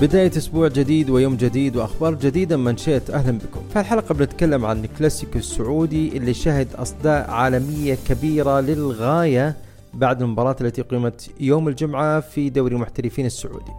بداية أسبوع جديد ويوم جديد وأخبار جديدة من شئت أهلا بكم. في الحلقة بنتكلم عن الكلاسيكو السعودي اللي شهد أصداء عالمية كبيرة للغاية بعد المباراة التي قيمت يوم الجمعة في دوري المحترفين السعودي.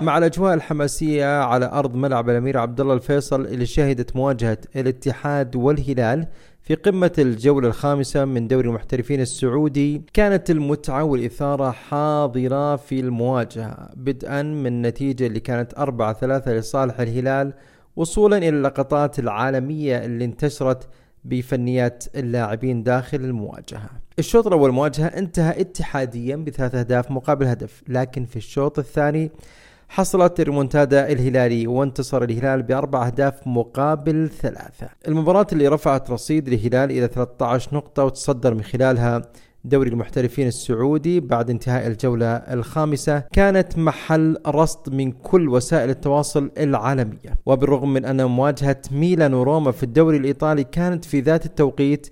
مع الأجواء الحماسية على أرض ملعب الأمير عبد الله الفيصل اللي شهدت مواجهة الاتحاد والهلال في قمة الجولة الخامسة من دوري المحترفين السعودي. كانت المتعة والإثارة حاضرة في المواجهة بدءا من النتيجة اللي كانت 4 3 لصالح الهلال وصولا إلى اللقطات العالمية اللي انتشرت بفنيات اللاعبين داخل المواجهة. الشوط الأول مواجهة انتهى اتحاديا بثلاث أهداف مقابل هدف لكن في الشوط الثاني حصلت ريمونتادا الهلالي وانتصر الهلال بأربع أهداف مقابل ثلاثة. المباراة اللي رفعت رصيد الهلال إلى 13 نقطة وتصدر من خلالها دوري المحترفين السعودي بعد انتهاء الجولة الخامسة. كانت محل رصد من كل وسائل التواصل العالمية. وبالرغم من أن مواجهة ميلان وروما في الدوري الإيطالي كانت في ذات التوقيت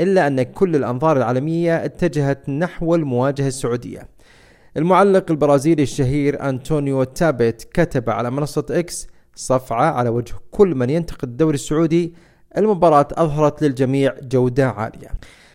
إلا أن كل الأنظار العالمية اتجهت نحو المواجهة السعودية. المعلق البرازيلي الشهير أنطونيو تابت كتب على منصة إكس صفعة على وجه كل من ينتقد الدوري السعودي. المباراة أظهرت للجميع جودة عالية.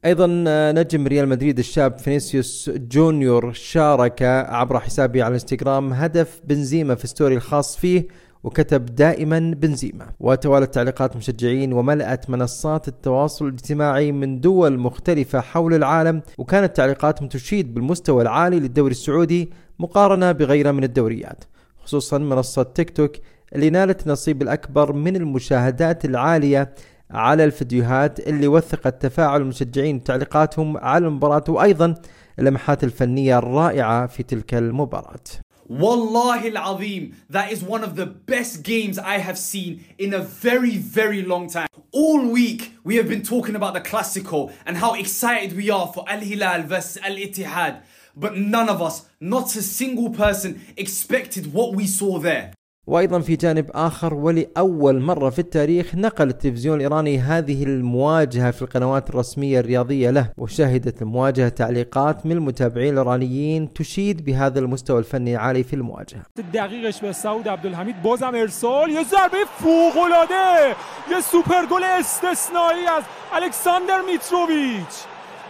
أيضا نجم ريال مدريد الشاب فينيسيوس جونيور شارك عبر حسابه على الانستغرام هدف بنزيما في story الخاص فيه. وكتب دائما بنزيما وتوالت تعليقات مشجعين وملأت منصات التواصل الاجتماعي من دول مختلفة حول العالم وكانت تعليقاتهم تشيد بالمستوى العالي للدوري السعودي مقارنة بغيرها من الدوريات خصوصا منصة تيك توك اللي نالت النصيب الأكبر من المشاهدات العالية على الفيديوهات اللي وثقت تفاعل المشجعين وتعليقاتهم على المباراة وأيضا اللمحات الفنية الرائعة في تلك المباراة. Wallahi al-Azim, that is one of the best games I have seen in a very, very long time. All week, we have been talking about the Classico and how excited we are for Al-Hilal versus Al-Ittihad. But none of us, not a single person, expected what we saw there. وأيضا في جانب آخر ولأول مرة في التاريخ نقل التلفزيون الإيراني هذه المواجهة في القنوات الرسمية الرياضية له وشهدت المواجهه تعليقات من المتابعين الإيرانيين تشيد بهذا المستوى الفني العالي في المواجهة. دقیقش به سعود عبدالحمید بازم ارسال ضربه فوق العاده از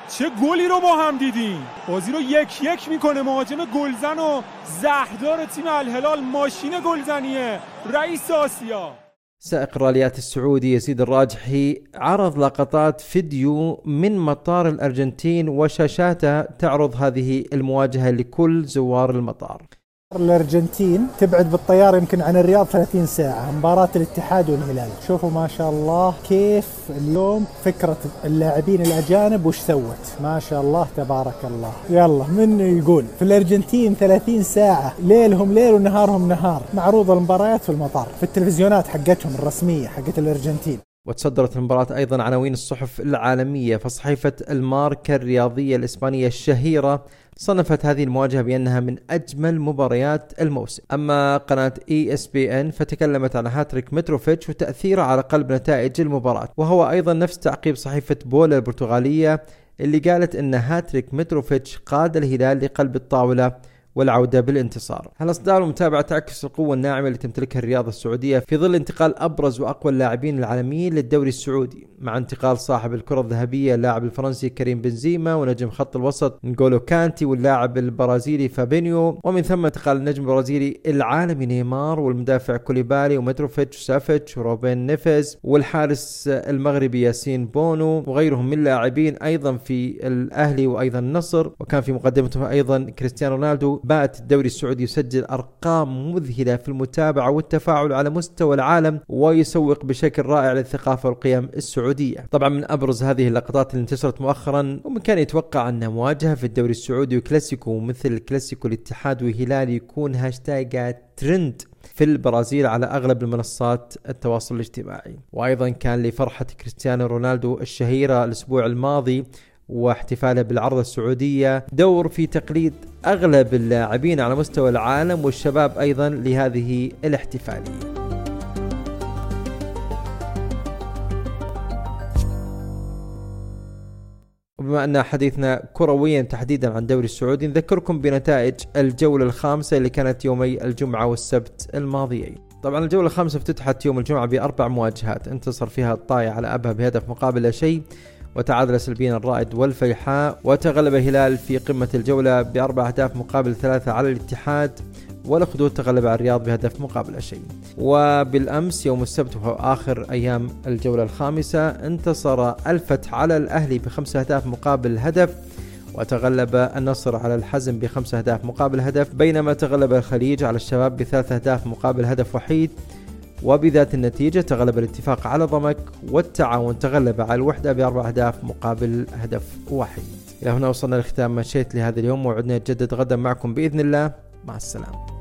چه گلی رو با هم دیدیم؟ بازی رو یک یک می‌کنه. مهاجم گلزن و زهردار تیم الهلال ماشین گلزنیه. رئیس آسیا. سائق الراليات السعودي يزيد عرض لقطات فيديو من مطار الارجنتين وشاشاته تعرض هذه المواجهه لكل زوار المطار. الأرجنتين تبعد بالطيارة يمكن عن الرياض 30 ساعة. مباراة الاتحاد والهلال. شوفوا ما شاء الله كيف اليوم فكرة اللاعبين الأجانب وش سوت. ما شاء الله تبارك الله. يلا من يقول؟ في الأرجنتين 30 ساعة. ليلهم ليل ونهارهم نهار. معروضة المباريات في المطار في التلفزيونات حقتهم الرسمية حقت الأرجنتين. وتصدرت المباراة أيضا عناوين الصحف العالمية. فصحيفة الماركة الرياضية الإسبانية الشهيرة صنفت هذه المواجهة بأنها من أجمل مباريات الموسم. أما قناة ESPN فتكلمت عن هاتريك متروفيتش وتأثيره على قلب نتائج المباراة. وهو أيضا نفس تعقيب صحيفة بولا البرتغالية اللي قالت أن هاتريك متروفيتش قاد الهلال لقلب الطاولة والعودة بالانتصار. هالأصداء المتابعة تعكس القوة الناعمة اللي تمتلكها الرياضة السعودية في ظل انتقال أبرز وأقوى اللاعبين العالميين للدوري السعودي؟ مع انتقال صاحب الكرة الذهبية اللاعب الفرنسي كريم بنزيما ونجم خط الوسط نجولو كانتي واللاعب البرازيلي فابينيو ومن ثم انتقال النجم البرازيلي العالمي نيمار والمدافع كوليبالي ومتروفيتش وسافيتش وروبين نيفيز والحارس المغربي ياسين بونو وغيرهم من لاعبين أيضا في الأهلي وأيضا النصر وكان في مقدمتهم أيضا كريستيانو رونالدو بات الدوري السعودي يسجل أرقام مذهلة في المتابعة والتفاعل على مستوى العالم ويسوق بشكل رائع للثقافة والقيم السعودية. طبعا من أبرز هذه اللقطات اللي انتشرت مؤخرا ومن كان يتوقع أن مواجهة في الدوري السعودي وكلاسيكو مثل كلاسيكو الاتحاد وهلال يكون hashtag trend في البرازيل على أغلب المنصات التواصل الاجتماعي. وأيضا كان لفرحة كريستيانو رونالدو الشهيرة الأسبوع الماضي واحتفاله بالعرضة السعودية دور في تقليد أغلب اللاعبين على مستوى العالم والشباب أيضا لهذه الاحتفالية وبما أن حديثنا كرويا تحديدا عن الدوري السعودي نذكركم بنتائج الجولة الخامسة اللي كانت يومي الجمعة والسبت الماضيين طبعا الجولة الخامسة افتتحت يوم الجمعة بأربع مواجهات. انتصر فيها الطاية على أبها بهدف مقابل لا شيء. وتعادل سلبيا الرائد والفيحاء وتغلب الهلال في قمة الجولة بأربع أهداف مقابل ثلاثة على الاتحاد والأخدود تغلب على الرياض بهدف مقابل شيء. وبالأمس يوم السبت وهو آخر أيام الجولة الخامسة انتصر الفتح على الأهلي بخمسة أهداف مقابل هدف وتغلب النصر على الحزم بخمسة أهداف مقابل هدف بينما تغلب الخليج على الشباب بثلاث أهداف مقابل هدف وحيد. وبذات النتيجة تغلب الاتفاق على ضمك والتعاون تغلب على الوحدة بأربع أهداف مقابل هدف واحد. إلى هنا وصلنا لختام مشيت لهذا اليوم وعدنا يتجدد غدا معكم بإذن الله. مع السلامة.